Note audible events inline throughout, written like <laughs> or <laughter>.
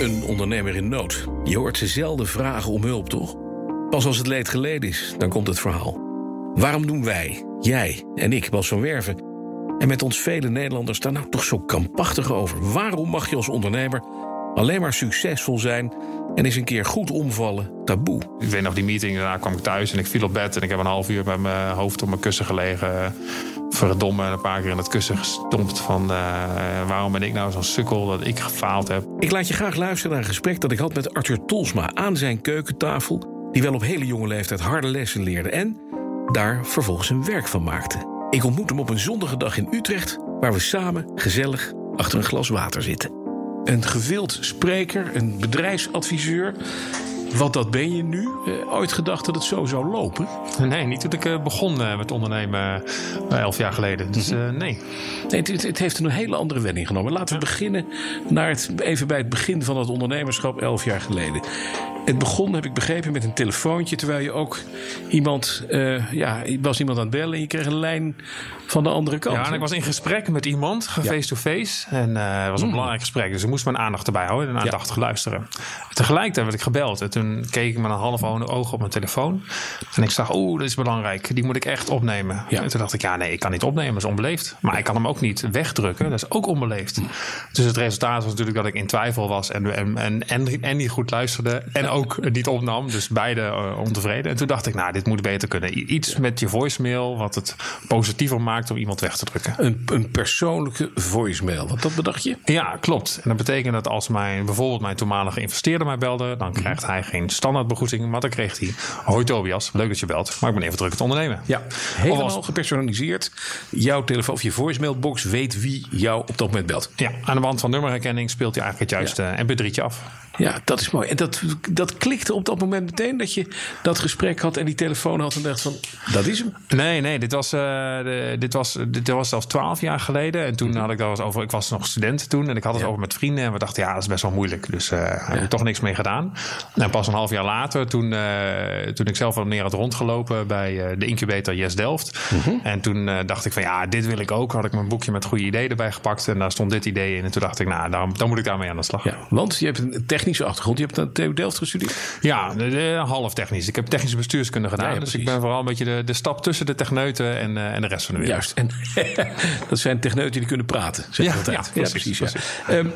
Een ondernemer in nood. Je hoort ze zelden vragen om hulp, toch? Pas als het leed geleden is, dan komt het verhaal. Waarom doen wij, jij en ik, Bas van Werven... en met ons vele Nederlanders daar nou toch zo kampachtig over? Waarom mag je als ondernemer alleen maar succesvol zijn... en eens een keer goed omvallen, taboe? Ik weet nog die meeting, daarna kwam ik thuis en ik viel op bed... en ik heb een half uur met mijn hoofd op mijn kussen gelegen... verdomme een paar keer in het kussen gestompt van... eh, waarom ben ik nou zo'n sukkel dat ik gefaald heb. Ik laat je graag luisteren naar een gesprek dat ik had met Arthur Tolsma... aan zijn keukentafel, die wel op hele jonge leeftijd harde lessen leerde... en daar vervolgens een werk van maakte. Ik ontmoet hem op een zonnige dag in Utrecht... waar we samen gezellig achter een glas water zitten. Een gewild spreker, een bedrijfsadviseur... Wat dat ben je nu? Eh, ooit gedacht dat het zo zou lopen? <laughs> Nee, niet toen ik eh, begon eh, met ondernemen elf jaar geleden. Dus eh, nee. Nee, het, het- het heeft een hele andere wending genomen. Laten we beginnen naar het, even bij het begin van het ondernemerschap elf jaar geleden. Het begon, heb ik begrepen, met een telefoontje. Terwijl je ook iemand, eh, ja, was iemand aan het bellen en je kreeg een lijn van de andere kant. Ja, en ik was in gesprek met iemand, face-to-face. En eh, het was een belangrijk gesprek, dus ik moest mijn aandacht erbij houden en aandachtig luisteren. Tegelijkertijd werd ik gebeld en toen keek ik met een half oog op mijn telefoon. En ik zag, oeh, dat is belangrijk, die moet ik echt opnemen. Ja. En toen dacht ik, ja, nee, ik kan niet opnemen, dat is onbeleefd. Maar ik kan hem ook niet wegdrukken, dat is ook onbeleefd. Dus het resultaat was natuurlijk dat ik in twijfel was en, en, en, en, en niet goed luisterde. En ook niet opnam, dus beide eh, ontevreden. En toen dacht ik, nou, dit moet beter kunnen. Iets met je voicemail wat het positiever maakt om iemand weg te drukken. Een, een persoonlijke voicemail. Wat dat bedacht je? Ja, klopt. En dat betekent dat als mijn, bijvoorbeeld mijn toenmalige investeerder mij belde, dan krijgt hij geen standaardbegroeting, maar dan kreeg hij: Hoi Tobias, leuk dat je belt, maar ik ben even druk het ondernemen. Ja, helemaal als- gepersonaliseerd. Jouw telefoon of je voicemailbox weet wie jou op dat moment belt. Ja, aan de hand van nummerherkenning speelt hij eigenlijk het juiste mp3'tje af. Ja, dat is mooi. En dat, dat klikte op dat moment meteen dat je dat gesprek had en die telefoon had en dacht van, dat is hem. Nee, nee, dit was, eh, de- dit was, dit was zelfs twaalf jaar geleden. En toen had ik daar eens over. Ik was nog student toen en ik had het Ja. over met vrienden. En we dachten, ja, dat is best wel moeilijk. Dus eh heb ik toch niks mee gedaan. En pas een half jaar later, toen, eh, toen ik zelf wat meer had rondgelopen bij de incubator Yes Delft. En toen dacht ik van, ja, dit wil ik ook. Had ik mijn boekje met goede ideeën erbij gepakt. En daar stond dit idee in. En toen dacht ik, nou, dan, dan moet ik daarmee aan de slag. Ja, want je hebt een technische achtergrond. Je hebt aan TU Delft gestudeerd. Ja, de, de- half technisch. Ik heb technische bestuurskunde gedaan. Ja, ja, dus precies. ik ben vooral een beetje de, de stap tussen de techneuten en, eh, en de rest van de wereld. Juist. En <laughs> dat zijn techneuten die kunnen praten. Zeg Ja, altijd. ja, precies, ja. Ehm,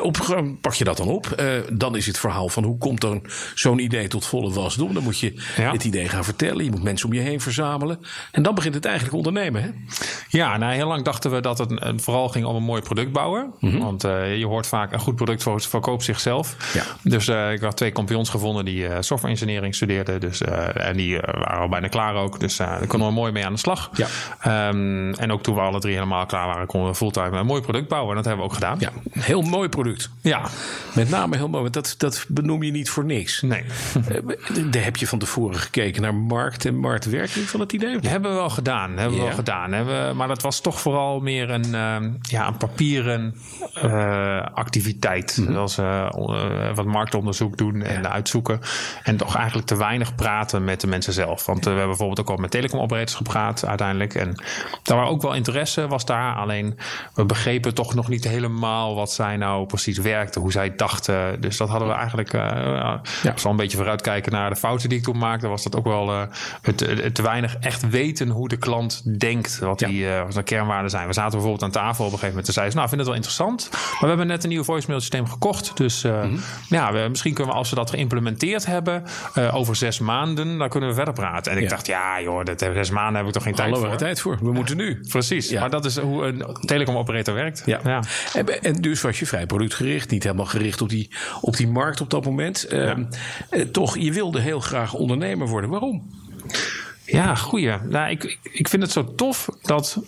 op pak je dat dan op. Eh, dan is het verhaal van hoe komt dan zo'n idee tot volle wasdom. Dan moet je het idee gaan vertellen. Je moet mensen om je heen verzamelen. En dan begint het eigenlijk ondernemen. Hè? Ja, nou, heel lang dachten we dat het eh, vooral ging om een mooi product bouwen. Want eh, je hoort vaak een goed product ver- verkoopt zichzelf. Ja. Dus eh, ik had twee kampioens gevonden die eh, software engineering studeerden. Dus, eh, en die waren al bijna klaar ook. Dus daar konden we mooi mee aan de slag. Ja. Ehm, en ook toen we alle drie helemaal klaar waren, konden we fulltime een mooi product bouwen. En dat hebben we ook gedaan. Ja, heel mooi product. Ja. Met name heel mooi. Want dat, dat benoem je niet voor niks. Nee. Daar heb je van tevoren gekeken naar markt en marktwerking van het idee. Dat hebben we wel gedaan. Hebben we wel gedaan. Hebben we, maar dat was toch vooral meer een, ehm, ja, een papieren activiteit. Mhm. Zoals eh, eh, wat marktonderzoek doen en uitzoeken. En toch eigenlijk te weinig praten met de mensen zelf. Want eh, we hebben bijvoorbeeld ook al met telecomoperators gepraat uiteindelijk. En daar was ook wel interesse was daar. Alleen we begrepen toch nog niet helemaal wat zij nou precies werkte. Hoe zij dachten. Dus dat hadden we eigenlijk... eh ja. Als we al een beetje vooruitkijken naar de fouten die ik toen maakte... was dat ook wel het, het te weinig echt weten hoe de klant denkt. Wat, die, eh, wat zijn kernwaarden zijn. We zaten bijvoorbeeld aan tafel op een gegeven moment. Toen zei ze, nou, ik vind het wel interessant. Maar we hebben net een nieuw voicemail systeem gekocht. Dus eh, ja, we, misschien kunnen we als we dat geïmplementeerd hebben... eh, over zes maanden, dan kunnen we verder praten. En ik Ja. dacht, ja joh, dat, zes maanden heb ik toch geen tijd Hallo, voor. waar tijd voor. We moeten nu. Precies, Ja. maar dat is hoe een telecomoperator werkt. Ja. En, en dus was je vrij productgericht, niet helemaal gericht op die, op die markt op dat moment. Ehm, eh, toch, je wilde heel graag ondernemer worden. Waarom? Ja, goeie. Nou, ik- ik vind het zo tof dat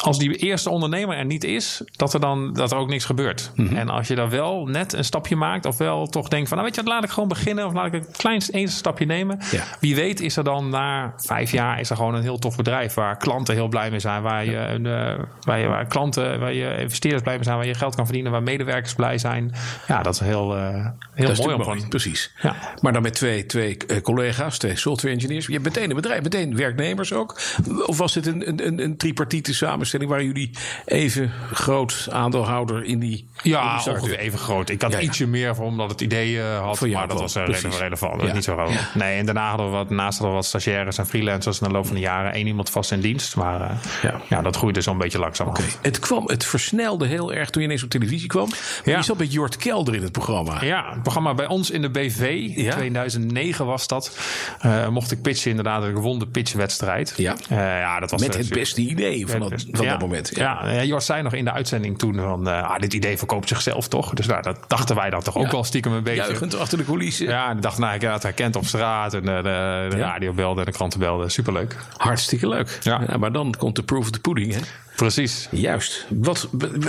als die eerste ondernemer er niet is, dat er dan dat er ook niks gebeurt. Mhm. En als je dan wel net een stapje maakt, of wel toch denkt van, nou weet je, laat ik gewoon beginnen, of laat ik een klein eerste stapje nemen. Ja. Wie weet is er dan na vijf jaar is er gewoon een heel tof bedrijf waar klanten heel blij mee zijn, waar je, een, eh, waar je waar klanten, waar je investeerders blij mee zijn, waar je geld kan verdienen, waar medewerkers blij zijn. Ja, dat is heel, eh, heel Dat is mooi mooi, precies. Ja. Maar dan met twee, twee eh, collega's, twee software engineers. Je hebt meteen een bedrijf, meteen werknemers ook. Of was dit een, een, een, een tripartiete samenstelling. Waren jullie even groot aandeelhouder in die Ja, in die even groot. Ik had Ja, ja. ietsje meer voor omdat het idee eh, had. Voor maar dat was precies. relevant. Ja. niet zo groot. Ja. Nee, en daarna hadden we wat, naast hadden we wat stagiaires en freelancers in de loop van de jaren. één iemand vast in dienst. Maar eh, Ja. ja. dat groeide zo'n beetje langzaam. Het, kwam, het versnelde heel erg toen je ineens op televisie kwam. Maar. Je zat met Jort Kelder in het programma. Ja, het programma bij ons in de BV, Ja. 2009 was dat. eh, mocht ik pitchen inderdaad een gewonnen pitchwedstrijd. Ja. Eh, ja dat was Met eh, het beste idee van, dat, Best- van ja. dat moment. Ja, ja. Zei nog in de uitzending toen van... eh, ah, dit idee verkoopt zichzelf toch? Dus nou, dat dachten wij dan toch ook wel stiekem een beetje. Juichend achter de coulissen. Ja, en dacht, nou, ik had herkend op straat. En eh, de, de radio belde en de kranten belden. Superleuk. Hartstikke leuk. Ja. maar dan komt de proof of the pudding. Hè? Precies. Juist. Wat,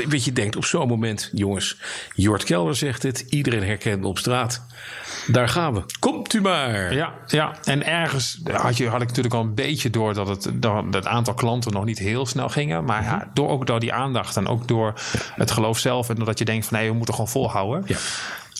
wat je denkt op zo'n moment, jongens. Jort Kelder zegt het. Iedereen herkent me op straat. Daar gaan we. Komt u maar. Ja, ja, en ergens had, je, had ik natuurlijk al een beetje door dat het, dat het aantal klanten nog niet heel snel gingen. Maar ja, door, ook door die aandacht en ook door het geloof zelf. En doordat je denkt van nee, we moeten gewoon volhouden. Ja.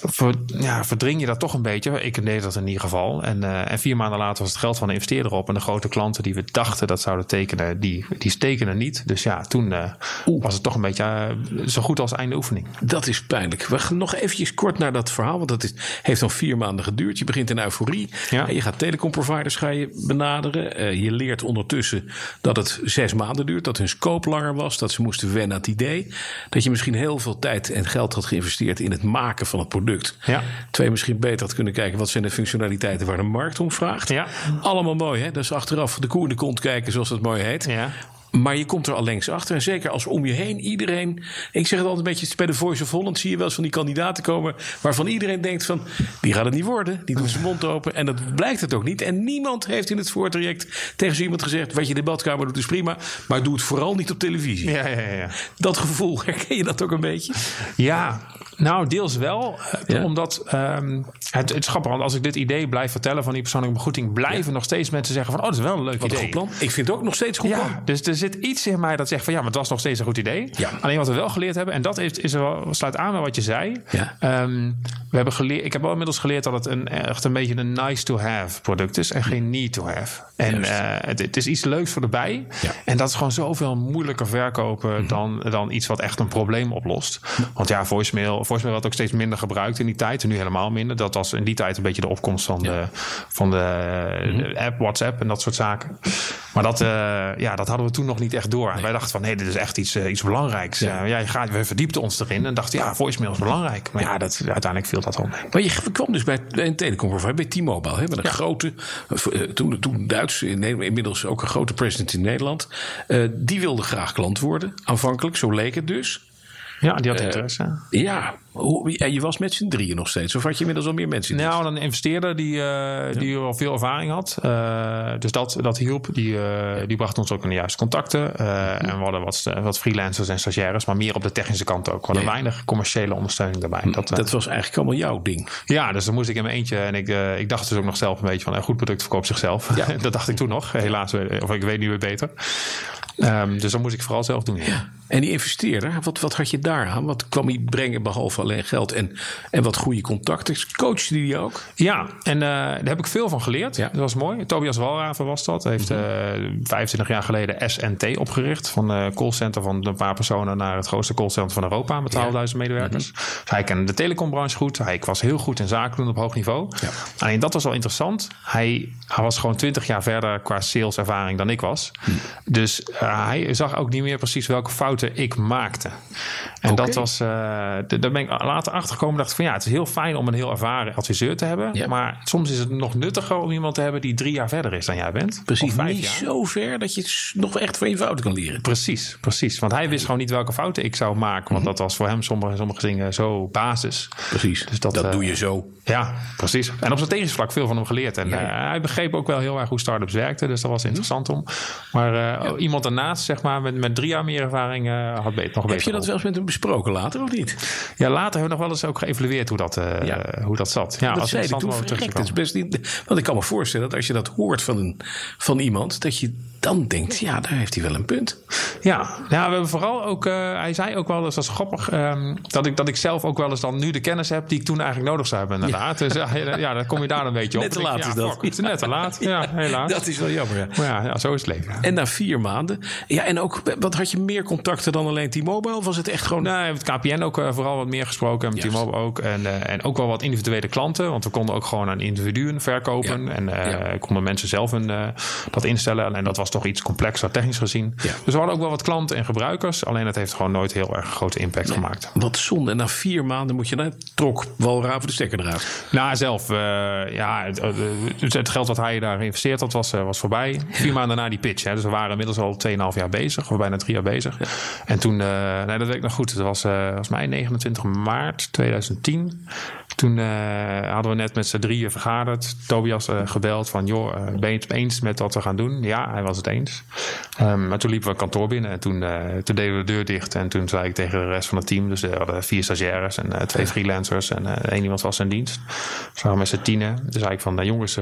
Ver, ja, verdring je dat toch een beetje. Ik deed dat in ieder geval. En, eh, en vier maanden later was het geld van de investeerder op. En de grote klanten die we dachten dat zouden tekenen, die, die stekenen niet. Dus ja, toen eh, was het toch een beetje eh, zo goed als einde oefening. Dat is pijnlijk. We gaan nog eventjes kort naar dat verhaal. Want dat is, heeft dan vier maanden geduurd. Je begint in euforie. Ja. Je gaat telecomproviders ga je benaderen. Je leert ondertussen dat het zes maanden duurt. Dat hun scope langer was. Dat ze moesten wennen aan het idee. Dat je misschien heel veel tijd en geld had geïnvesteerd in het maken van het product. Ja. Twee, misschien beter had kunnen kijken. Wat zijn de functionaliteiten waar de markt om vraagt. Ja. Allemaal mooi hè. Dat is achteraf de koe in de kont kijken zoals dat mooi heet. Ja. Maar je komt er al längst achter. En zeker als om je heen iedereen. Ik zeg het altijd een beetje bij de Voice of Holland. Zie je wel eens van die kandidaten komen. Waarvan iedereen denkt van. Die gaat het niet worden. Die doet zijn mond open. En dat blijkt het ook niet. En niemand heeft in het voortraject tegen zo iemand gezegd. Wat je in de badkamer doet is prima. Maar doe het vooral niet op televisie. Ja, ja, ja. Dat gevoel, <laughs> herken je dat ook een beetje? Ja, nou deels wel. eh, Ja? Omdat ehm, het, het want als ik dit idee blijf vertellen van die persoonlijke begroeting, blijven nog steeds mensen zeggen van, oh, dat is wel een leuk Wat een idee. goed plan. Ik vind het ook nog steeds goed plan. Ja, dus er zit iets in mij dat zegt van ja, maar het was nog steeds een goed idee. Ja. Alleen wat we wel geleerd hebben, en dat is, is wel, sluit aan bij wat je zei. Ja. Ehm, we hebben geleerd, ik heb wel inmiddels geleerd dat het een, echt een beetje een nice to have product is en geen need to have. En eh, het, het is iets leuks voor erbij. Ja. Mhm. En dat is gewoon zoveel moeilijker verkopen dan, dan iets wat echt een probleem oplost. Want ja, voicemail, voicemail werd ook steeds minder gebruikt in die tijd. En nu helemaal minder. Dat was in die tijd een beetje de opkomst van, de, van de, Mhm. de app, WhatsApp en dat soort zaken. Maar dat, eh, ja, dat hadden we toen nog niet echt door. En Wij dachten van nee, dit is echt iets, eh, iets belangrijks. Ja. Je gaat, we verdiepten ons erin en dachten ja, voicemail is belangrijk. Maar ja, dat, uiteindelijk viel dat al mee. Maar je kwam dus bij een telecomprovider, bij T-Mobile. Hè, met een grote, eh, toen, toen Duits, in Nederland, inmiddels ook een grote president in Nederland. Die wilde graag klant worden, aanvankelijk, zo leek het dus. Ja, die had interesse. Ja, hoe, en je was met z'n drieën nog steeds. Of had je inmiddels al meer mensen? in Nou, een investeerder die, eh, die al veel ervaring had. Eh, dus dat, dat hielp. Die, eh, die bracht ons ook in de juiste contacten. En we hadden wat, wat freelancers en stagiaires, maar meer op de technische kant ook. We hadden weinig commerciële ondersteuning daarbij. Dat, Dat was eigenlijk allemaal jouw ding. ja, dus dan moest ik in mijn eentje. En ik, ik dacht dus ook nog zelf een beetje van... een goed product verkoopt zichzelf. <laughs> Dat dacht ik toen nog. Helaas, of ik weet nu weer beter. Ehm, dus dat moest ik vooral zelf doen. En die investeerder, wat, wat had je daar aan? Wat kwam hij brengen behalve alleen geld en, en wat goede contacten? Coachte die die ook? Ja, en eh, daar heb ik veel van geleerd. Ja. Dat was mooi. Tobias Walraven was dat. Hij heeft eh 25 jaar geleden SNT opgericht. Van een callcenter van een paar personen naar het grootste callcenter van Europa. Met 12.000 medewerkers. Dus hij kende de telecombranche goed. Hij was heel goed in zaken doen op hoog niveau. Ja. Alleen dat was wel interessant. Hij, hij was gewoon 20 jaar verder qua saleservaring dan ik was. Dus eh, hij zag ook niet meer precies welke fouten ik maakte. En dat was, eh, d- daar ben ik later achter gekomen. Dacht ik van ja, het is heel fijn om een heel ervaren adviseur te hebben. Ja. Maar soms is het nog nuttiger om iemand te hebben die drie jaar verder is dan jij bent. Precies, Of vijf niet jaar. zo ver dat je nog echt van je fouten kan leren. Precies, precies. Want hij wist gewoon niet welke fouten ik zou maken. Want dat was voor hem sommige, sommige dingen zo basis. Precies, Dus dat, dat eh, doe je zo. Ja, precies. En op strategisch vlak veel van hem geleerd. En Ja, ja. eh, hij begreep ook wel heel erg hoe start-ups werkten. Dus dat was interessant om. Maar eh, iemand daarnaast, zeg maar, met, met drie jaar meer ervaring had beter, nog Heb beter je dat wel eens met hem besproken later of niet? Ja, later hebben we nog wel eens ook geëvalueerd hoe dat, uh, Ja. hoe dat zat. Ja, dat als zei interessant toen. Het is best niet, want ik kan me voorstellen dat als je dat hoort van, een, van iemand, dat je dan denkt, ja, daar heeft hij wel een punt. Ja, ja we hebben vooral ook, uh, hij zei ook wel eens, dat is grappig, um, dat, ik, dat ik zelf ook wel eens dan nu de kennis heb die ik toen eigenlijk nodig zou hebben, inderdaad. Ja. Dus ja, dan kom je daar een beetje op. Net te laat ja, is dat. Het is net te laat, ja, helaas. Dat is wel jammer, ja. Maar ja, ja, zo is het leven. En na vier maanden, ja, en ook, wat had je meer contacten dan alleen T-Mobile? Was het echt gewoon... Nee, met KPN ook uh, vooral wat meer gesproken, met T-Mobile ook. En, uh, en ook wel wat individuele klanten, want we konden ook gewoon aan individuen verkopen. Ja. En konden mensen zelf een, dat instellen. En dat was toch iets complexer technisch gezien. Ja. Dus we hadden ook wel wat klanten en gebruikers. Alleen het heeft gewoon nooit heel erg grote impact nee. gemaakt. Wat zonde. En na vier maanden moet je naar trok Walraven de stekker eruit. Nou, zelf. Uh, ja, het, het, geld wat hij daar geïnvesteerd had, was, uh, was voorbij. Vier maanden na die pitch. Hè. Dus we waren inmiddels al 2,5 jaar bezig. Of bijna drie jaar bezig. Ja. En toen, uh, nee, dat weet ik nog goed. Het was, was mei 29 maart 2010. Toen hadden we net met z'n drieën vergaderd. Tobias gebeld van, joh, ben je het eens met wat we gaan doen? Ja, hij was het eens. Um, maar toen liepen we een kantoor binnen en toen, toen deden we de deur dicht. En toen zei ik tegen de rest van het team, dus we hadden vier stagiaires en twee freelancers en één iemand was in dienst. Dus we waren met z'n tienen. Dus zei ik van, nou jongens,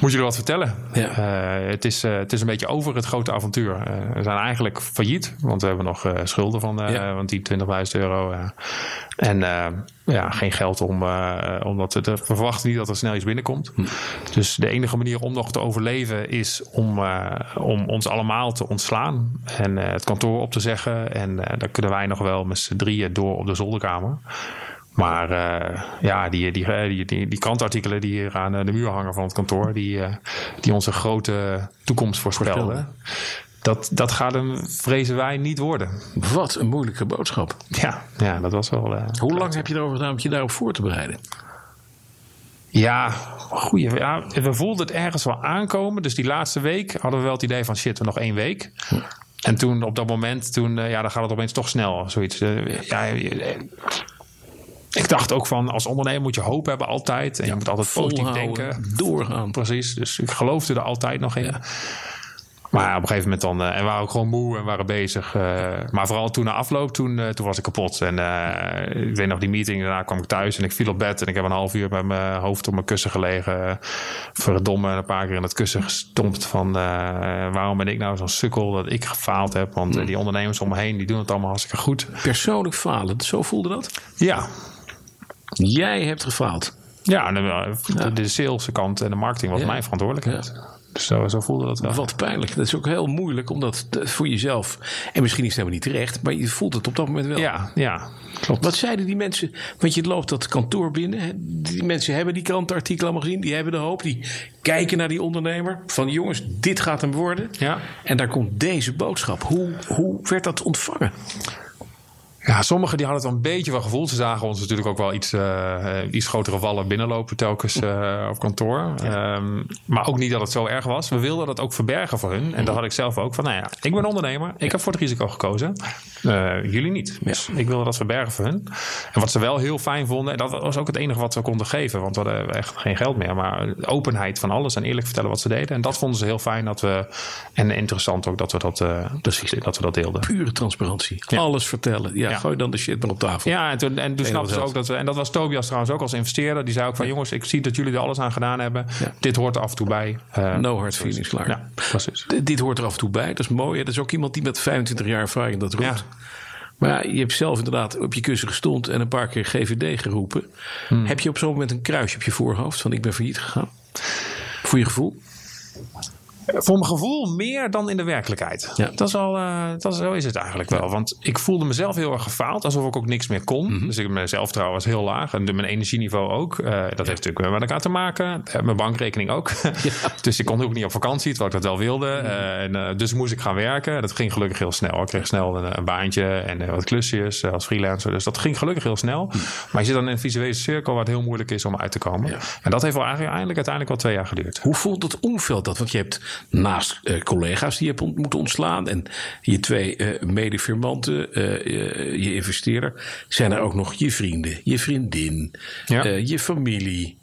moet je er wat vertellen? Ja. het, is, het is een beetje over het grote avontuur. we zijn eigenlijk failliet, want we hebben nog schulden van, ja. van die 20.000 euro. en ja, geen geld om, uh, omdat we, verwachten niet dat er snel iets binnenkomt. Hm. Dus de enige manier om nog te overleven is om, uh, om ons allemaal te ontslaan en uh, het kantoor op te zeggen. En dan kunnen wij nog wel met z'n drieën door op de zolderkamer. Maar ja, die, die, die, die, die krantartikelen die hier aan de muur hangen van het kantoor, die, die onze grote toekomst voorspelden dat, dat gaat hem, vrezen wij, niet worden. Wat een moeilijke boodschap. Ja, ja dat was wel. Uh, Hoe lang heb je erover gedaan om je daarop voor te bereiden? Ja, goeie. Ja, we voelden het ergens wel aankomen. Dus die laatste week hadden we wel het idee van shit, we nog één week. Hm. En toen op dat moment, toen, uh, ja, dan gaat het opeens toch snel. Zoiets. Uh, ja, ik dacht ook van als ondernemer moet je hoop hebben altijd. En ja, je moet altijd positief denken. Doorgaan. Precies. Dus ik geloofde er altijd nog in. Ja. Maar op een gegeven moment dan, uh, en we waren ook gewoon moe en waren bezig. Uh, maar vooral toen na afloop, toen, uh, toen was ik kapot. En ik weet nog, die meeting, daarna kwam ik thuis en ik viel op bed. En ik heb een half uur met mijn hoofd op mijn kussen gelegen. verdomme, een paar keer in het kussen gestompt van waarom ben ik nou zo'n sukkel dat ik gefaald heb. Want die ondernemers om me heen, die doen het allemaal hartstikke goed. Persoonlijk falen, zo voelde dat? Ja. Jij hebt gefaald? Ja, de, de, de saleskant en de marketing was ja. mijn verantwoordelijkheid. Ja. Dus zo, zo voelde dat wel. Wat pijnlijk. Dat is ook heel moeilijk, omdat voor jezelf. En misschien is het helemaal niet terecht, maar je voelt het op dat moment wel. Ja, ja. Klopt. Wat zeiden die mensen? Want je loopt dat kantoor binnen. Die mensen hebben die krantenartikelen allemaal gezien. Die hebben de hoop. Die kijken naar die ondernemer. Van jongens, dit gaat hem worden. Ja. En daar komt deze boodschap. Hoe, hoe werd dat ontvangen? Ja, sommigen die hadden het wel een beetje wel gevoeld. Ze zagen ons natuurlijk ook wel iets, uh, iets grotere wallen binnenlopen telkens uh, op kantoor. Ja. Um, maar ook niet dat het zo erg was. We wilden dat ook verbergen voor hun. En dat had ik zelf ook. Van nou ja, ik ben ondernemer. Ik heb voor het risico gekozen. Uh, jullie niet. Dus ik wilde dat verbergen voor hun. En wat ze wel heel fijn vonden. En dat was ook het enige wat we konden geven. Want we hadden echt geen geld meer. Maar openheid van alles. En eerlijk vertellen wat ze deden. En dat vonden ze heel fijn dat we. En interessant ook dat we dat, precies, dat, we dat deelden. Pure transparantie. Alles vertellen. Ja, gooi dan de shit maar op tafel. Ja, en toen, en toen snapten ze ook dat en dat was Tobias trouwens ook als investeerder. Die zei ook van jongens, ik zie dat jullie er alles aan gedaan hebben. Dit hoort er af en toe bij. Uh, no hard feelings, klaar. Ja, precies. dit hoort er af en toe bij. Dat is mooi. Dat is ook iemand die met 25 jaar ervaring dat roept. Maar ja, je hebt zelf inderdaad op je kussen gestond en een paar keer GVD geroepen. Hmm. Heb je op zo'n moment een kruisje op je voorhoofd van ik ben failliet gegaan? Voor je gevoel? Voor mijn gevoel meer dan in de werkelijkheid. Ja. Dat is al, uh, dat is, zo is het eigenlijk wel. Want ik voelde mezelf heel erg gefaald, alsof ik ook niks meer kon. Mm -hmm. Dus ik, mijn zelfvertrouwen was heel laag en mijn energieniveau ook. Uh, dat ja. heeft natuurlijk met elkaar te maken. Uh, mijn bankrekening ook. <laughs> dus ik kon ook niet op vakantie, terwijl ik dat wel wilde. Mm -hmm. en, dus moest ik gaan werken. Dat ging gelukkig heel snel. Ik kreeg snel een, een baantje en wat klusjes als freelancer. Dus dat ging gelukkig heel snel. Mm Maar je zit dan in een visuele cirkel waar het heel moeilijk is om uit te komen. En dat heeft wel eigenlijk, eigenlijk uiteindelijk wel twee jaar geduurd. Hoe voelt het omveld dat? Want je hebt naast uh, collega's die je hebt moeten ontslaan en je twee uh, medefirmanten, uh, je investeerder, zijn er ook nog je vrienden, je vriendin, ja. je familie.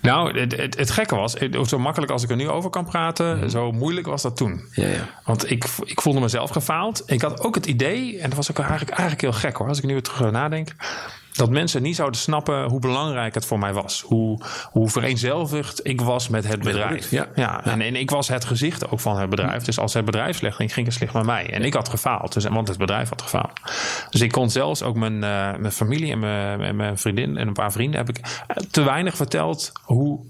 Nou, het, het, het, gekke was, zo makkelijk als ik er nu over kan praten, mm. zo moeilijk was dat toen. Ja, ja. Want ik, ik voelde mezelf gefaald. Ik had ook het idee, en dat was ook eigenlijk, eigenlijk heel gek hoor, als ik nu weer terug nadenk dat mensen niet zouden snappen hoe belangrijk het voor mij was. Hoe, hoe vereenzelvigd ik was met het bedrijf. Ja. Ja, En, en ik was het gezicht ook van het bedrijf. Dus als het bedrijf slecht ging, ging het slecht met mij. En ik had gefaald, dus, want het bedrijf had gefaald. Dus ik kon zelfs ook mijn, eh, mijn familie en mijn, mijn vriendin en een paar vrienden... heb ik eh, te weinig verteld hoe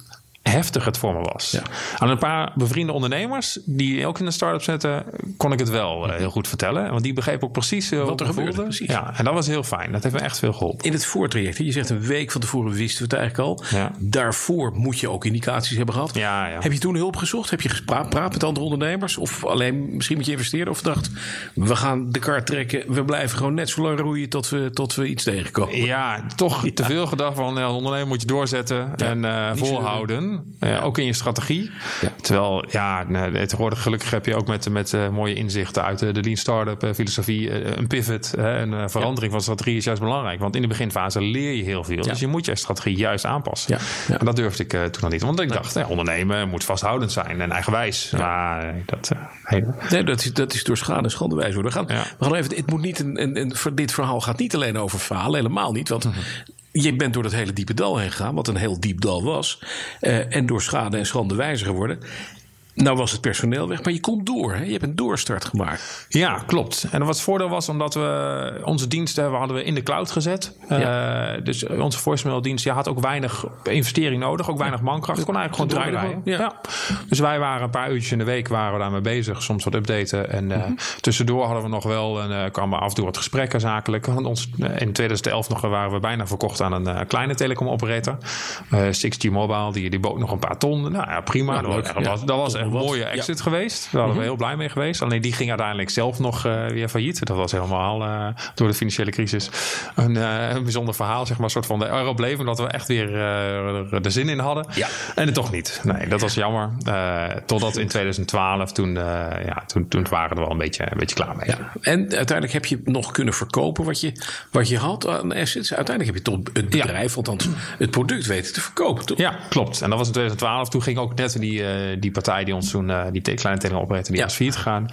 heftig het voor me was. Ja. Aan een paar bevriende ondernemers die ook in een start-up zitten, kon ik het wel eh, heel goed vertellen. Want die begrepen ook precies uh, Wat er gebeurde, precies. Ja, en dat was heel fijn. Dat heeft me echt veel geholpen. In het voortraject, je zegt een week van tevoren wisten we het eigenlijk al. Ja. Daarvoor moet je ook indicaties hebben gehad. Ja, ja. Heb je toen hulp gezocht? Heb je gepraat met andere ondernemers? Of alleen misschien moet je investeren? Of dacht, we gaan de kaart trekken. We blijven gewoon net zo lang roeien tot we, tot we iets tegenkomen. Ja, toch <laughs> te veel gedacht van ja, ondernemer moet je doorzetten en eh, Niet Ja, Ook in je strategie. Ja. Terwijl, ja, tegenwoordig gelukkig heb je ook met, met eh, mooie inzichten uit de, Lean Startup eh, filosofie eh, een pivot. een eh, verandering van strategie is juist belangrijk. Want in de beginfase leer je heel veel. Dus je moet je strategie juist aanpassen. En dat durfde ik eh, toen nog niet. Want ik dacht, ondernemen moet vasthoudend zijn en eigenwijs. Maar dat... eh, nee. Dat is, dat is door schade en schande wijs worden. We gaan, we gaan even, het moet niet een, een, dit verhaal gaat niet alleen over falen, helemaal niet. Want Mhm. Je bent door dat hele diepe dal heen gegaan, wat een heel diep dal was. eh, en door schade en schande wijzer geworden. Nou was het personeel weg, maar je komt door. Hè? Je hebt een doorstart gemaakt. Ja, klopt. En wat het voordeel was, omdat we onze diensten we hadden we in de cloud gezet. Eh, dus onze voicemaildienst ja, had ook weinig investering nodig, ook weinig mankracht. kon eigenlijk gewoon draaien. gewoon, Ja. Dus wij waren een paar uurtjes in de week waren we daarmee bezig, soms wat updaten. En eh, tussendoor hadden we nog wel, en uh, kwamen af en toe wat gesprekken zakelijk. Want ons, eh, in 2011 nog waren we bijna verkocht aan een eh, kleine telecomoperator. Eh 6G Mobile, die, die bood nog een paar ton. Nou ja, prima. Ja, dat, Ja, was, dat was echt een wat. mooie Ja. exit geweest. Daar hadden we heel blij mee geweest. Alleen die ging uiteindelijk zelf nog eh, weer failliet. Dat was helemaal eh, door de financiële crisis een, eh, een bijzonder verhaal. Zeg maar, een soort van de euro bleef. Omdat we echt weer er de zin in hadden. Ja. En het toch niet. Nee, dat was jammer. Totdat in 2012, toen, ja, toen, toen waren we er wel een beetje, een beetje klaar mee. Ja. En uiteindelijk heb je nog kunnen verkopen wat je, wat je had aan assets. Uiteindelijk heb je tot het bedrijf, althans het product weten te verkopen. Toch? Ja, klopt. En dat was in 2012. Toen ging ook net die, die partij die ons toen, eh, die kleine teleoperator, die Ja. was failliet gegaan.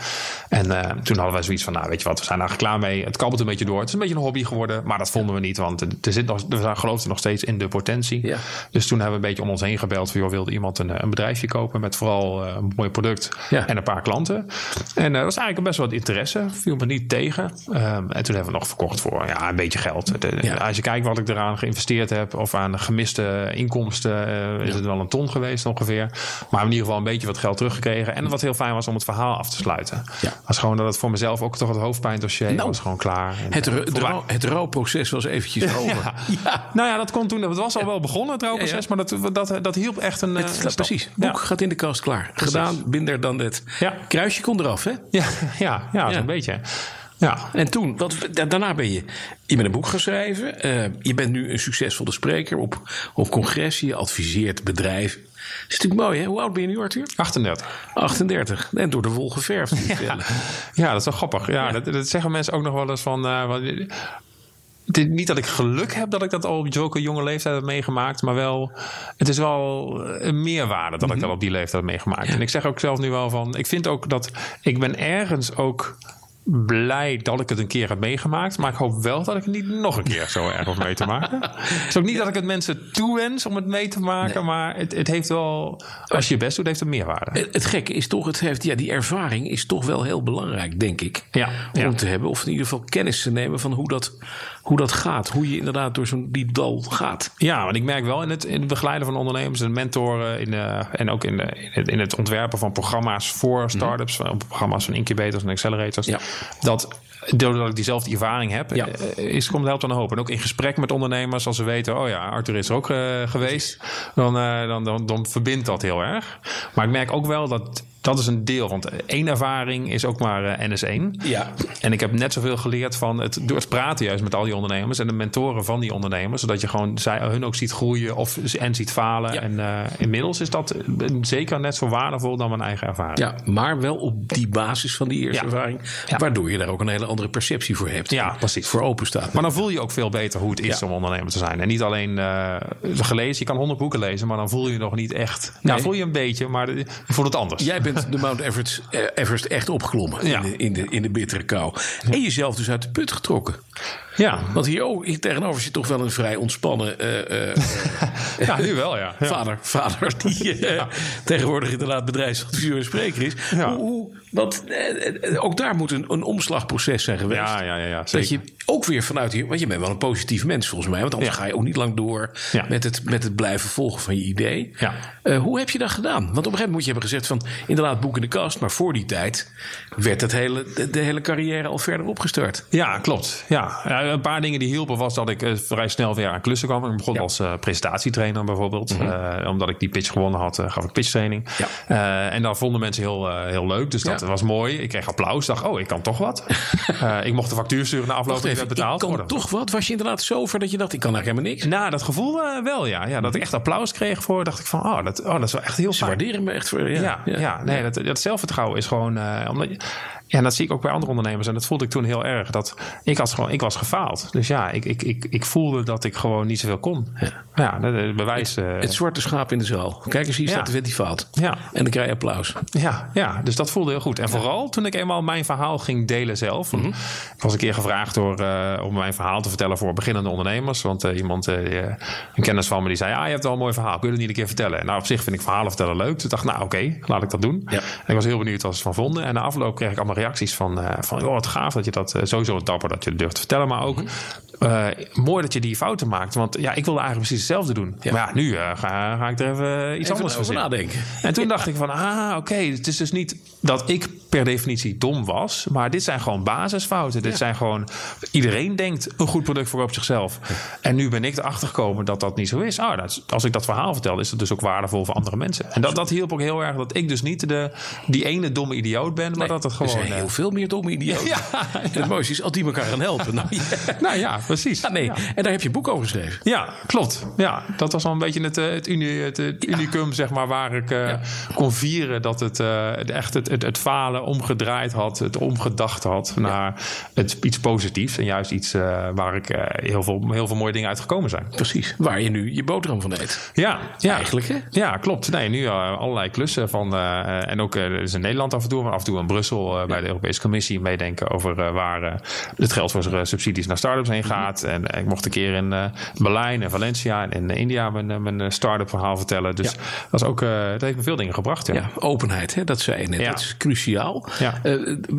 En eh, toen hadden wij zoiets van, nou weet je wat, we zijn eigenlijk klaar mee. Het kabbelt een beetje door. Het is een beetje een hobby geworden, maar dat vonden we niet. Want er zit nog, we geloofden nog steeds in de potentie. Ja. Dus toen hebben we een beetje om ons heen gebeld. Van, joh, wilde iemand een, een bedrijfje kopen met vooral eh, een mooi product Ja. en een paar klanten. En dat was eigenlijk best wel wat interesse. Viel me niet tegen. Ehm, en toen hebben we nog verkocht voor ja, een beetje geld. De-. Als je kijkt wat ik eraan geïnvesteerd heb of aan gemiste inkomsten, is het wel een ton geweest ongeveer. Maar in ieder geval een beetje wat geld teruggekregen. En wat heel fijn was om het verhaal af te sluiten. Ja. Was gewoon dat het voor mezelf ook toch het hoofdpijndossier Nou, was gewoon klaar. En, Het, eh, ru- het, rouwproces was eventjes <laughs> over. Ja. Nou ja, dat kon toen. Het was al wel begonnen, het rouwproces. Maar dat, dat, dat hielp echt een. eh, Het, een stap. precies. Boek gaat in de kast klaar. Gedaan, binder dan dit. Ja. Kruisje kon eraf, hè? Ja, ja, ja, zo'n beetje. Ja. En toen, wat, da- daarna ben je, je bent een boek gaan schrijven. Eh, je bent nu een succesvolle spreker op, op congressen. Je adviseert bedrijven. Is natuurlijk mooi, hè? Hoe oud ben je nu, Arthur? 38. 38. En door de wol geverfd. <laughs> Ja. Ja, dat is wel grappig. Ja, Dat, dat zeggen mensen ook nog wel eens van. eh, wat- het is niet dat ik geluk heb dat ik dat al op zulke jonge leeftijd heb meegemaakt, maar wel, het is wel een meerwaarde dat ik dat op die leeftijd heb meegemaakt. En ik zeg ook zelf nu wel van, ik vind ook dat ik ben ergens ook blij dat ik het een keer heb meegemaakt, maar ik hoop wel dat ik het niet nog een keer zo erg hoef mee te maken. Het is ook niet dat ik het mensen toewens om het mee te maken, maar het, het heeft wel, als je je best doet, heeft het meerwaarde. Het, het gekke is toch, het heeft, ja, die ervaring is toch wel heel belangrijk, denk ik. Ja, Om ja. te hebben, of in ieder geval kennis te nemen van hoe dat, hoe dat gaat. Hoe je inderdaad door zo'n diep dal gaat. Ja, want ik merk wel in het, in het begeleiden van ondernemers en mentoren in, eh, en ook in, de, in, het, in het ontwerpen van programma's voor startups, van programma's van incubators en accelerators, Ja. Dat doordat ik diezelfde ervaring heb, Ja. eh, is, komt helpt dan een hoop. En ook in gesprek met ondernemers, als ze weten, oh ja, Arthur is er ook eh, geweest, dan, eh, dan, dan, dan verbindt dat heel erg. Maar ik merk ook wel dat dat is een deel, want één ervaring is ook maar eh, NS1. Ja. En ik heb net zoveel geleerd van het, door het praten juist met al die ondernemers en de mentoren van die ondernemers. Zodat je gewoon zij, hun ook ziet groeien of, en ziet falen. Ja. En eh, inmiddels is dat eh, zeker net zo waardevol dan mijn eigen ervaring. Ja, maar wel op die basis van die eerste Ja. ervaring. Waardoor je daar ook een hele andere perceptie voor hebt. Ja, precies. Voor open staat. Maar dan voel je ook veel beter hoe het is om ondernemer te zijn. En niet alleen gelezen, je kan honderd boeken lezen, maar dan voel je nog niet echt. Nee. Nou, voel je een beetje, maar je voelt het anders. Jij bent de Mount Everest, eh, Everest echt opgeklommen Ja. in, de, in, de, in de bittere kou. En jezelf dus uit de put getrokken. Ja. Want hier, oh, hier tegenover zit toch wel een vrij ontspannen eh, eh, <laughs> ja, nu wel, ja. ja. vader. Vader die eh, tegenwoordig inderdaad bedrijfsadviseur en spreker is. Ja. Hoe, want eh, eh, ook daar moet een, een omslagproces zijn geweest. Ja, ja, ja, Dat je ook weer vanuit hier, want je bent wel een positief mens volgens mij, want anders ga je ook niet lang door met, het, met het blijven volgen van je idee. Ja. Eh, hoe heb je dat gedaan? Want op een gegeven moment moet je hebben gezegd van inderdaad boek in de kast, maar voor die tijd werd het hele, de, de hele carrière al verder opgestart. Ja, klopt. Ja. Een paar dingen die hielpen was dat ik eh, vrij snel weer aan klussen kwam. Ik begon Ja. als eh, presentatietrainer bijvoorbeeld. Eh, omdat ik die pitch gewonnen had, gaf ik pitchtraining. Ja. En dat vonden mensen heel, heel leuk. Dus dat Ja. was mooi. Ik kreeg applaus. dacht, oh, ik kan toch wat. <laughs> Ik mocht de factuur sturen na afloop ik werd betaald. ik kan worden. toch wat? Was je inderdaad zo ver dat je dacht, ik kan eigenlijk helemaal niks? Nou, dat gevoel wel, ja. ja. Dat ik echt applaus kreeg voor, dacht ik van, oh, dat, oh, dat is wel echt heel Ze fijn. waarderen me echt voor. Ja, Ja, ja, nee, Dat, dat zelfvertrouwen is gewoon. omdat, je- en dat zie ik ook bij andere ondernemers. En dat voelde ik toen heel erg. Dat ik, had gewoon, ik was gefaald. Dus ja, ik, ik, ik, ik voelde dat ik gewoon niet zoveel kon. Ja, dat is bewijs. eh, Het zwarte schaap in de zaal. Kijk eens, hier Ja. staat de wet die fout. Ja. En dan krijg je applaus. Ja, ja, dus dat voelde heel goed. En vooral toen ik eenmaal mijn verhaal ging delen zelf. Mhm. Ik was een keer gevraagd door, eh, om mijn verhaal te vertellen voor beginnende ondernemers. Want eh, iemand, een kennis van me, die zei... Ah, je hebt wel een mooi verhaal. Kun je het niet een keer vertellen? En nou, op zich vind ik verhalen vertellen leuk. Ik dacht, nou oké, laat ik dat doen. Ja. En ik was heel benieuwd wat ze van vonden. En na afloop kreeg ik allemaal reacties van... eh, van oh, wat gaaf dat je dat... eh, sowieso dapper dat je het durft te vertellen. Maar ook eh, mooi dat je die fouten maakt. Want ja, ik wilde eigenlijk precies hetzelfde doen. Ja. Maar ja, nu ga, ga ik er even iets Even anders over nadenken. En toen dacht ik van, ah, oké, het is dus niet dat ik per definitie dom was, maar dit zijn gewoon basisfouten. Dit zijn gewoon, iedereen denkt een goed product voor op zichzelf. En nu ben ik erachter gekomen dat dat niet zo is. Ah, dat als ik dat verhaal vertel, is het dus ook waardevol voor andere mensen. En dat, dat hielp ook heel erg dat ik dus niet de, die ene domme idioot ben, maar dat het er gewoon... eh, heel veel meer domme idioten. Ja, het mooiste is als die elkaar gaan helpen. Nou, ja. <laughs> nou ja, precies. Nee. En daar heb je een boek over geschreven. Ja, klopt. Ja, dat was wel een beetje het, eh, het, uni, het, het unicum, zeg maar, waar ik eh, kon vieren dat het eh, echt het, het, falen omgedraaid had, het omgedacht had naar het, iets positiefs en juist iets eh, waar ik eh, heel, veel, heel veel mooie dingen uitgekomen zijn. Precies. Waar je nu je boterham van eet. Ja, ja. Eigenlijk, hè? Ja, klopt. Nee, nu eh, allerlei klussen van. eh, en ook is in Nederland af en toe, maar af en toe in Brussel bij de Europese Commissie meedenken over uh, waar uh, het geld voor subsidies naar start-ups heen gaat. En ik mocht een keer in Berlijn en Valencia en in India mijn, mijn start-up verhaal vertellen. Dus ja. dat, is ook, dat heeft me veel dingen gebracht. Ja, ja openheid, hè? dat zei je net. Ja. Dat is cruciaal.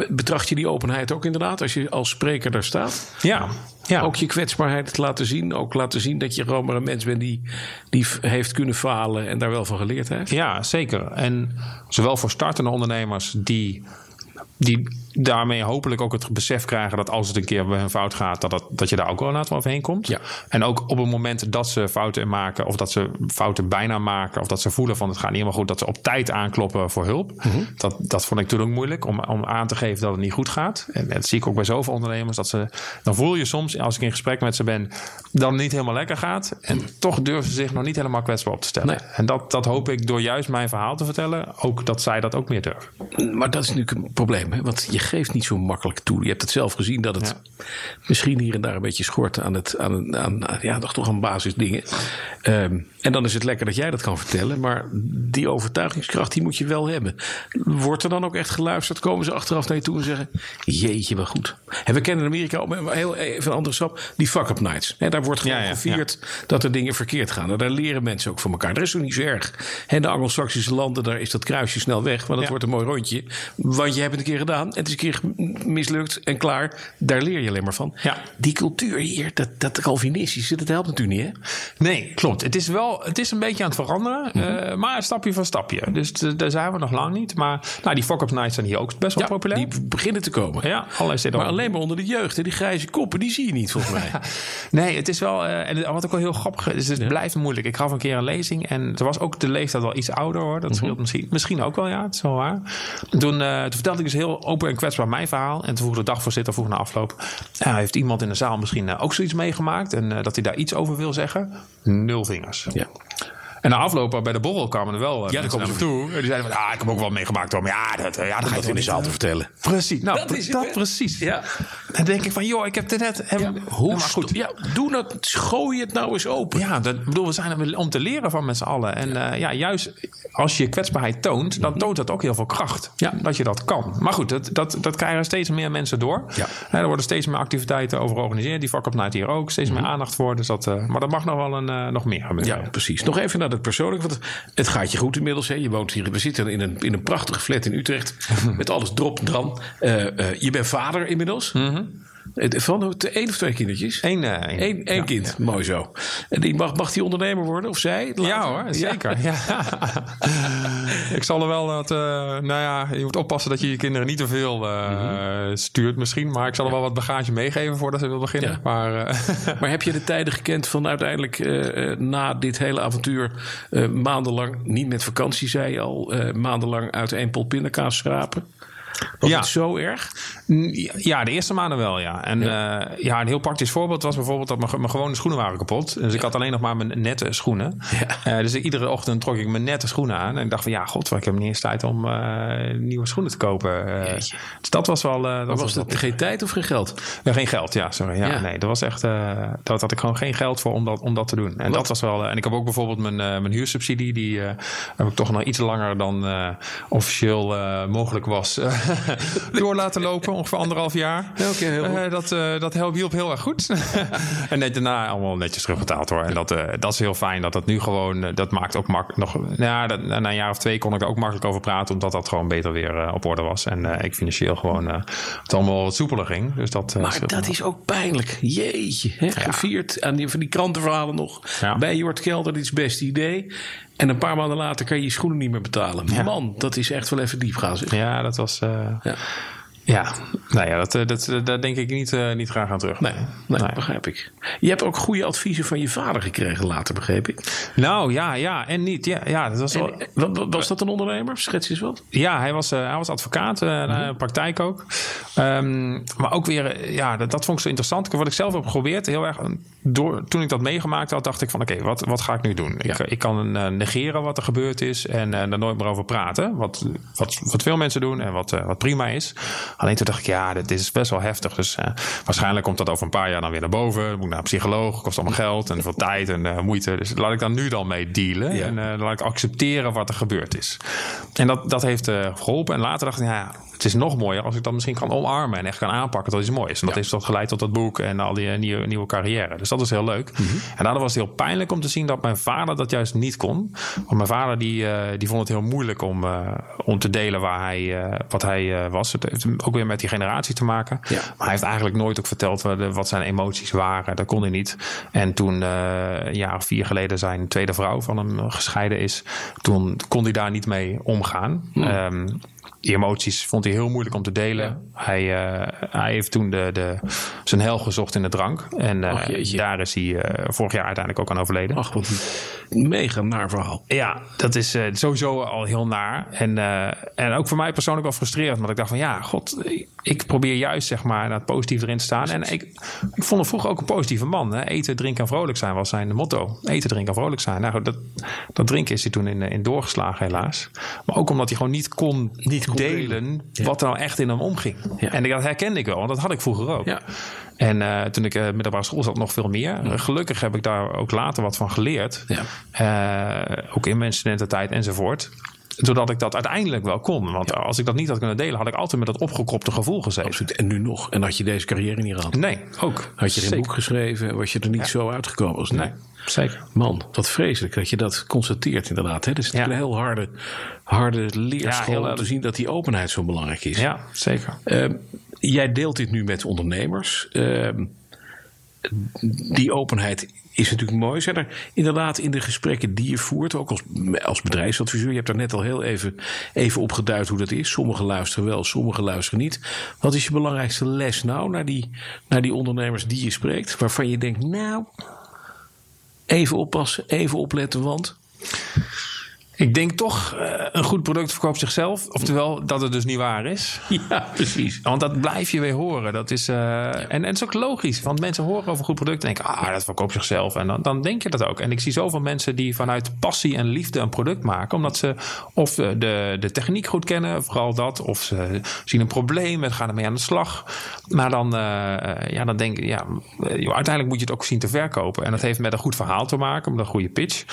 Betracht je die openheid ook inderdaad als je als spreker daar staat? Ja. Ja. Ook je kwetsbaarheid laten zien. Ook laten zien dat je gewoon maar een mens bent die, die heeft kunnen falen en daar wel van geleerd heeft. Ja, zeker. En zowel voor startende ondernemers die, die daarmee hopelijk ook het besef krijgen dat als het een keer bij hun fout gaat, dat, dat, dat je daar ook wel later overheen komt. Ja. En ook op het moment dat ze fouten maken, of dat ze fouten bijna maken, of dat ze voelen van het gaat niet helemaal goed, dat ze op tijd aankloppen voor hulp. Mhm. Mm -hmm. dat, dat vond ik toen ook moeilijk om, om aan te geven dat het niet goed gaat. En dat zie ik ook bij zoveel ondernemers. Dat ze, dan voel je soms, als ik in gesprek met ze ben, dat het niet helemaal lekker gaat. En toch durven ze zich nog niet helemaal kwetsbaar op te stellen. Nee. En dat, dat hoop ik door juist mijn verhaal te vertellen, ook dat zij dat ook meer durven. Maar dat is natuurlijk een probleem, hè? want je geeft niet zo makkelijk toe. Je hebt het zelf gezien dat het ja. misschien hier en daar een beetje schort aan het aan, aan, aan ja, toch aan basisdingen. Um, en dan is het lekker dat jij dat kan vertellen, maar die overtuigingskracht die moet je wel hebben. Wordt er dan ook echt geluisterd? Komen ze achteraf naar je toe en zeggen: Jeetje, wel goed. En we kennen in Amerika ook heel even een andere stap, die fuck-up nights. He, daar wordt gewoon ja, ja, gevierd dat er dingen verkeerd gaan. En daar leren mensen ook van elkaar. Dat is ook niet zo erg. En de Anglo-Saxische landen, daar is dat kruisje snel weg, want het wordt een mooi rondje. Want je hebt het een keer gedaan, het is een keer mislukt en klaar. Daar leer je alleen maar van. Die cultuur hier, dat, dat Calvinistische, dat helpt natuurlijk niet, hè? Nee, klopt. Het is wel, het is een beetje aan het veranderen, mm -hmm. uh, maar stapje voor stapje. Dus daar zijn we nog lang niet. Maar nou, die fuck-up nights zijn hier ook best wel populair. Die beginnen te komen. Ja, allerlei. Maar alleen maar onder de jeugd. Hè? Die grijze koppen, die zie je niet volgens mij. <laughs> nee, het is wel. Uh, en wat ook wel heel grappig is, het ja. blijft moeilijk. Ik gaf een keer een lezing en er was ook de leeftijd wel iets ouder hoor. Dat scheelt mm -hmm. misschien, misschien ook wel, ja, het is wel waar. Toen, uh, toen vertelde ik dus heel open en kwetsbaar mijn verhaal. En toen vroeg de dagvoorzitter vroeg na afloop: heeft iemand in de zaal misschien ook zoiets meegemaakt en dat hij daar iets over wil zeggen? Nul vingers. Ja. En na aflopen bij de borrel kwamen er wel uh, ja, mensen naar me toe. En die zeiden van, ja, ik heb ook wel meegemaakt. Ja, dat, ja, dat ga je in de zaal te vertellen. Precies, nou, Dat dat, is het, hè? precies. Ja. Dan denk ik van, joh, ik heb het net... Heb, Ja, Ja, hoe maar goed. Ja, doe dat. Gooi het nou eens open. Ja, dat, ik bedoel, we zijn er om te leren van met z'n allen. En ja. ja, juist als je kwetsbaarheid toont, dan toont dat ook heel veel kracht. Ja. Dat je dat kan. Maar goed, dat, dat, dat krijgen steeds meer mensen door. Ja. En er worden steeds meer activiteiten over georganiseerd. Die Fuck Up Night hier ook. Steeds meer aandacht voor. Dus dat, uh, maar dat mag nog wel een, uh, nog meer gebeuren. Ja, precies. Nog even naar het persoonlijke. Want het gaat je goed inmiddels. Hè. Je woont hier. We zitten in een, in een prachtige flat in Utrecht. <laughs> met alles drop en dran. Uh, je bent vader inmiddels. Mm -hmm. Van één of twee kindertjes? Eén, één. Eén, één ja, kind, ja. mooi zo. En die mag, mag die ondernemer worden, of zij? Later? Ja hoor, zeker. Ja. <laughs> ik zal er wel wat, uh, nou ja, je moet oppassen dat je je kinderen niet te veel uh, mm -hmm. stuurt misschien. Maar ik zal er wel wat bagage meegeven voordat ze wil beginnen. Maar, uh, <laughs> maar heb je de tijden gekend van uiteindelijk na dit hele avontuur maandenlang, niet met vakantie zei je al, maandenlang uit één pot pindakaas schrapen? Was ja. het zo erg? Ja, de eerste maanden wel, ja. En ja. Uh, ja, een heel praktisch voorbeeld was bijvoorbeeld dat mijn, mijn gewone schoenen waren kapot. Dus ik had alleen nog maar mijn nette schoenen. Ja. Uh, dus iedere ochtend trok ik mijn nette schoenen aan. En ik dacht van ja, god, ik heb niet eens tijd om uh, nieuwe schoenen te kopen. dus dat was wel... dat was dat geen tijd of geen geld? Ja, geen geld, ja, sorry. Ja, Nee, dat was echt... dat had ik gewoon geen geld voor om dat, om dat te doen. En Wat? dat was wel... en ik heb ook bijvoorbeeld mijn, mijn huursubsidie. Die heb ik toch nog iets langer dan officieel mogelijk was <laughs> door laten lopen, ongeveer anderhalf jaar. Okay, heel uh, dat, uh, dat hielp heel erg goed. <laughs> en net daarna allemaal netjes terugbetaald hoor. En dat, uh, dat is heel fijn dat dat nu gewoon, dat maakt ook makkelijk nog. Nou, ja, dat, na een jaar of twee kon ik er ook makkelijk over praten, omdat dat gewoon beter weer op orde was. En ik financieel gewoon het allemaal wat soepeler ging. Dus dat, maar dat is ook pijnlijk. Jeetje, hè? Ja. gevierd aan die, van die krantenverhalen nog. Ja. Bij Jort Kelder, dit is het beste idee. En een paar maanden later kan je je schoenen niet meer betalen. Ja. Man, dat is echt wel even diep gaan. Zeg. Ja, dat was. Uh, ja. Ja, nou ja, dat, dat, daar denk ik niet, uh, niet graag aan terug. Nee, nee, nee, begrijp ik. Je hebt ook goede adviezen van je vader gekregen later, begreep ik? Nou ja, ja en niet. Ja, ja, dat was, wel, was dat een ondernemer? Schets eens wat. Ja, hij was, uh, hij was advocaat, uh, praktijk ook. Um, maar ook weer, ja, dat, dat vond ik zo interessant. Wat ik zelf heb geprobeerd, heel erg. Door, toen ik dat meegemaakt had, dacht ik van oké, okay, wat, wat ga ik nu doen? Ja. Ik, ik kan negeren wat er gebeurd is en er nooit meer over praten. Wat, wat, wat veel mensen doen en wat, wat prima is. Alleen toen dacht ik, ja, dit is best wel heftig. Dus uh, waarschijnlijk komt dat over een paar jaar dan weer naar boven. Dan moet ik naar een psycholoog, kost allemaal geld en veel tijd en uh, moeite. Dus laat ik dan nu dan mee dealen. Ja. En uh, laat ik accepteren wat er gebeurd is. En dat, dat heeft geholpen. En later dacht ik, ja, het is nog mooier als ik dat misschien kan omarmen en echt kan aanpakken tot iets moois. En dat ja. heeft geleid tot dat boek en al die nieuwe, nieuwe carrière. Dus dat is heel leuk. Mm -hmm. En daardoor was het heel pijnlijk om te zien dat mijn vader dat juist niet kon. Want mijn vader die, die vond het heel moeilijk om, om te delen waar hij, wat hij was. Het heeft ook weer met die generatie te maken. Ja. Maar hij heeft eigenlijk nooit ook verteld wat zijn emoties waren. Dat kon hij niet. En toen een jaar of vier geleden zijn tweede vrouw van hem gescheiden is, toen kon hij daar niet mee omgaan. Hmm. Um, die emoties vond hij heel moeilijk om te delen. Ja. Hij, uh, hij heeft toen de, de, zijn hel gezocht in de drank. En Ach, daar is hij uh, vorig jaar uiteindelijk ook aan overleden. Ach, wat een mega naar verhaal. Ja, dat is sowieso al heel naar. En, en ook voor mij persoonlijk wel frustrerend. Want ik dacht van ja, god, ik probeer juist zeg maar naar het positief erin te staan. En ik, ik vond hem vroeger ook een positieve man. Hè? Eten, drinken en vrolijk zijn was zijn motto. Eten, drinken en vrolijk zijn. Nou, dat, dat drinken is hij toen in, in doorgeslagen helaas. Maar ook omdat hij gewoon niet kon, niet kon delen ja. wat er nou echt in hem omging. Ja. En dat herkende ik wel, want dat had ik vroeger ook. Ja. En uh, toen ik uh, middelbare school zat, nog veel meer. Uh, gelukkig heb ik daar ook later wat van geleerd. Ja. ook in mijn studententijd enzovoort zodat ik dat uiteindelijk wel kon. Want ja. als ik dat niet had kunnen delen, had ik altijd met dat opgekropte gevoel gezeten. Absoluut. En nu nog. En had je deze carrière niet gehad? Nee, ook. Had je geen boek geschreven, was je er niet ja. zo uitgekomen als nu? Nee, zeker. Man, wat vreselijk dat je dat constateert inderdaad. Hè? Dat is ja. een heel harde, harde leerschool ja, om te zien dat die openheid zo belangrijk is. Ja, zeker. Uh, jij deelt dit nu met ondernemers. Uh, die openheid is natuurlijk mooi. Zijn er inderdaad in de gesprekken die je voert, ook als, als bedrijfsadviseur, je hebt daar net al heel even, even op geduid hoe dat is. Sommigen luisteren wel, sommigen luisteren niet. Wat is je belangrijkste les nou naar die, naar die ondernemers die je spreekt, waarvan je denkt, nou, even oppassen, even opletten, want. Ik denk toch, uh, een goed product verkoopt zichzelf. Oftewel, dat het dus niet waar is. <laughs> Ja, precies. Want dat blijf je weer horen. Dat is, uh, en, en het is ook logisch. Want mensen horen over een goed product en denken... ah, dat verkoopt zichzelf. En dan, dan denk je dat ook. En ik zie zoveel mensen die vanuit passie en liefde een product maken. Omdat ze of de, de techniek goed kennen, vooral dat. Of ze zien een probleem en gaan ermee aan de slag. Maar dan, uh, ja, dan denk ik... Ja, uiteindelijk moet je het ook zien te verkopen. En dat heeft met een goed verhaal te maken. Met een goede pitch.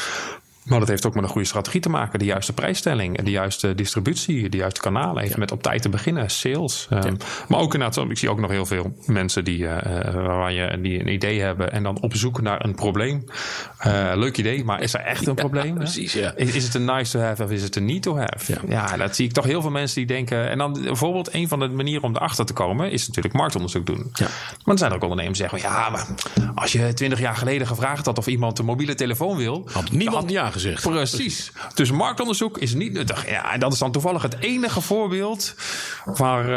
Maar dat heeft ook met een goede strategie te maken. De juiste prijsstelling, de juiste distributie, de juiste kanalen. Even met op tijd te beginnen, sales. Um, maar ook inderdaad, ik zie ook nog heel veel mensen die, uh, waar je, die een idee hebben en dan op zoek naar een probleem. Uh, leuk idee, maar is er echt een probleem? precies, ja. Is, is, het een nice to have of is het een need to have? Ja. dat zie ik toch heel veel mensen die denken. En dan bijvoorbeeld een van de manieren om erachter te komen is natuurlijk marktonderzoek doen. Ja. Maar er zijn ook ondernemers die zeggen: ja, maar als je twintig jaar geleden gevraagd had of iemand een mobiele telefoon wil, had niemand ja gezegd. Precies. Dus marktonderzoek is niet nuttig. Ja, en dat is dan toevallig het enige voorbeeld waar.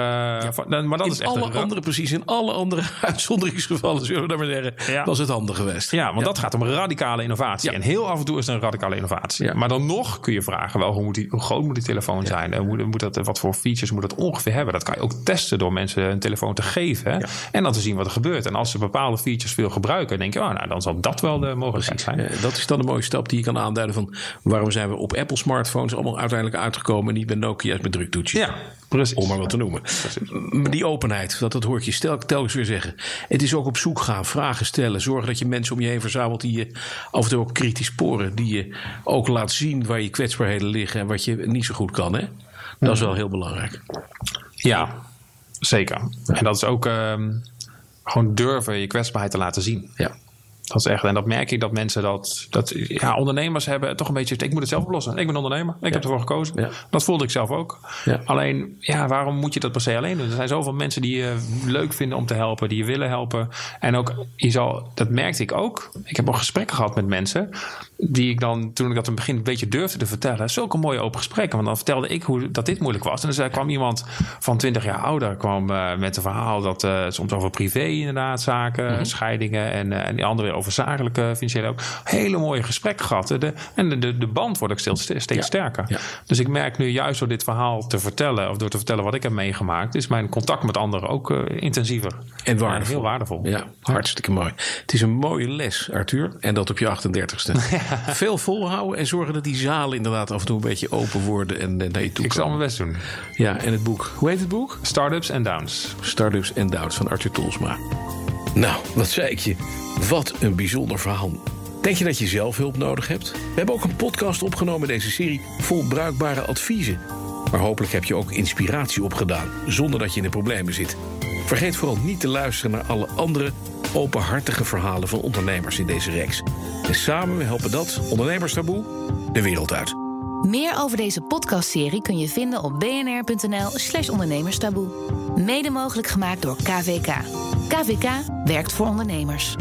Uh, van, maar dat in is echt alle andere, precies, in alle andere <laughs> uitzonderingsgevallen, zullen we dat maar zeggen, ja. was het handig geweest. Ja, want dat gaat om radicale innovatie. En heel af en toe is het een radicale innovatie. Maar dan nog kun je vragen, wel, hoe, moet die, hoe groot moet die telefoon zijn? En moet, moet dat, wat voor features moet dat ongeveer hebben? Dat kan je ook testen door mensen een telefoon te geven. En dan te zien wat er gebeurt. En als ze bepaalde features veel gebruiken, denk je, oh, nou, dan zal dat wel de mogelijkheid zijn. dat is dan een mooie stap die je kan aanduiden van waarom zijn we op Apple smartphones allemaal uiteindelijk uitgekomen en niet bij Nokia's met druktoetjes. Ja, precies. Om maar wat te noemen. Die openheid, dat, dat hoor ik je stel, telkens weer zeggen. Het is ook op zoek gaan, vragen stellen, zorgen dat je mensen om je heen verzamelt die je af en toe ook kritisch sporen, die je ook laat zien waar je kwetsbaarheden liggen en wat je niet zo goed kan. Hè? Dat is wel heel belangrijk. Ja, zeker. En dat is ook um, gewoon durven je kwetsbaarheid te laten zien. Ja. Dat is echt, en dat merk ik dat mensen dat, dat, ja, ondernemers hebben toch een beetje, ik moet het zelf oplossen. Ik ben ondernemer, ik heb ervoor gekozen. Ja. Dat voelde ik zelf ook. Ja. Alleen, ja, waarom moet je dat per se alleen doen? Er zijn zoveel mensen die je leuk vinden om te helpen, die je willen helpen. En ook, je zal, dat merkte ik ook. Ik heb ook gesprekken gehad met mensen, die ik dan, toen ik dat in het begin een beetje durfde te vertellen, zulke mooie open gesprekken. Want dan vertelde ik hoe, dat dit moeilijk was. En dan kwam iemand van 20 jaar ouder, kwam uh, met een verhaal dat uh, soms over privé inderdaad, zaken, mm -hmm. scheidingen en, uh, en die andere over zakelijke, financiële ook. Hele mooie gesprekken gehad. De, en de, de, de band wordt ook steeds, steeds sterker. Ja. Dus ik merk nu juist door dit verhaal te vertellen, of door te vertellen wat ik heb meegemaakt, is mijn contact met anderen ook intensiever. En waardevol. Heel waardevol. Ja, hartstikke mooi. Het is een mooie les, Arthur. En dat op je 38ste. <laughs> Veel volhouden en zorgen dat die zalen inderdaad af en toe een beetje open worden en naar je toe Ik zal mijn best doen. Ja, en het boek. Hoe heet het boek? Startups and Downs. Startups and Downs van Arthur Tolsma. Nou, wat zei ik je? Wat een bijzonder verhaal. Denk je dat je zelf hulp nodig hebt? We hebben ook een podcast opgenomen in deze serie vol bruikbare adviezen. Maar hopelijk heb je ook inspiratie opgedaan, zonder dat je in de problemen zit. Vergeet vooral niet te luisteren naar alle andere openhartige verhalen van ondernemers in deze reeks. En samen helpen dat, Ondernemerstaboe, de wereld uit. Meer over deze podcastserie kun je vinden op bnr.nl/slash ondernemerstaboe. Mede mogelijk gemaakt door KVK. KVK werkt voor ondernemers.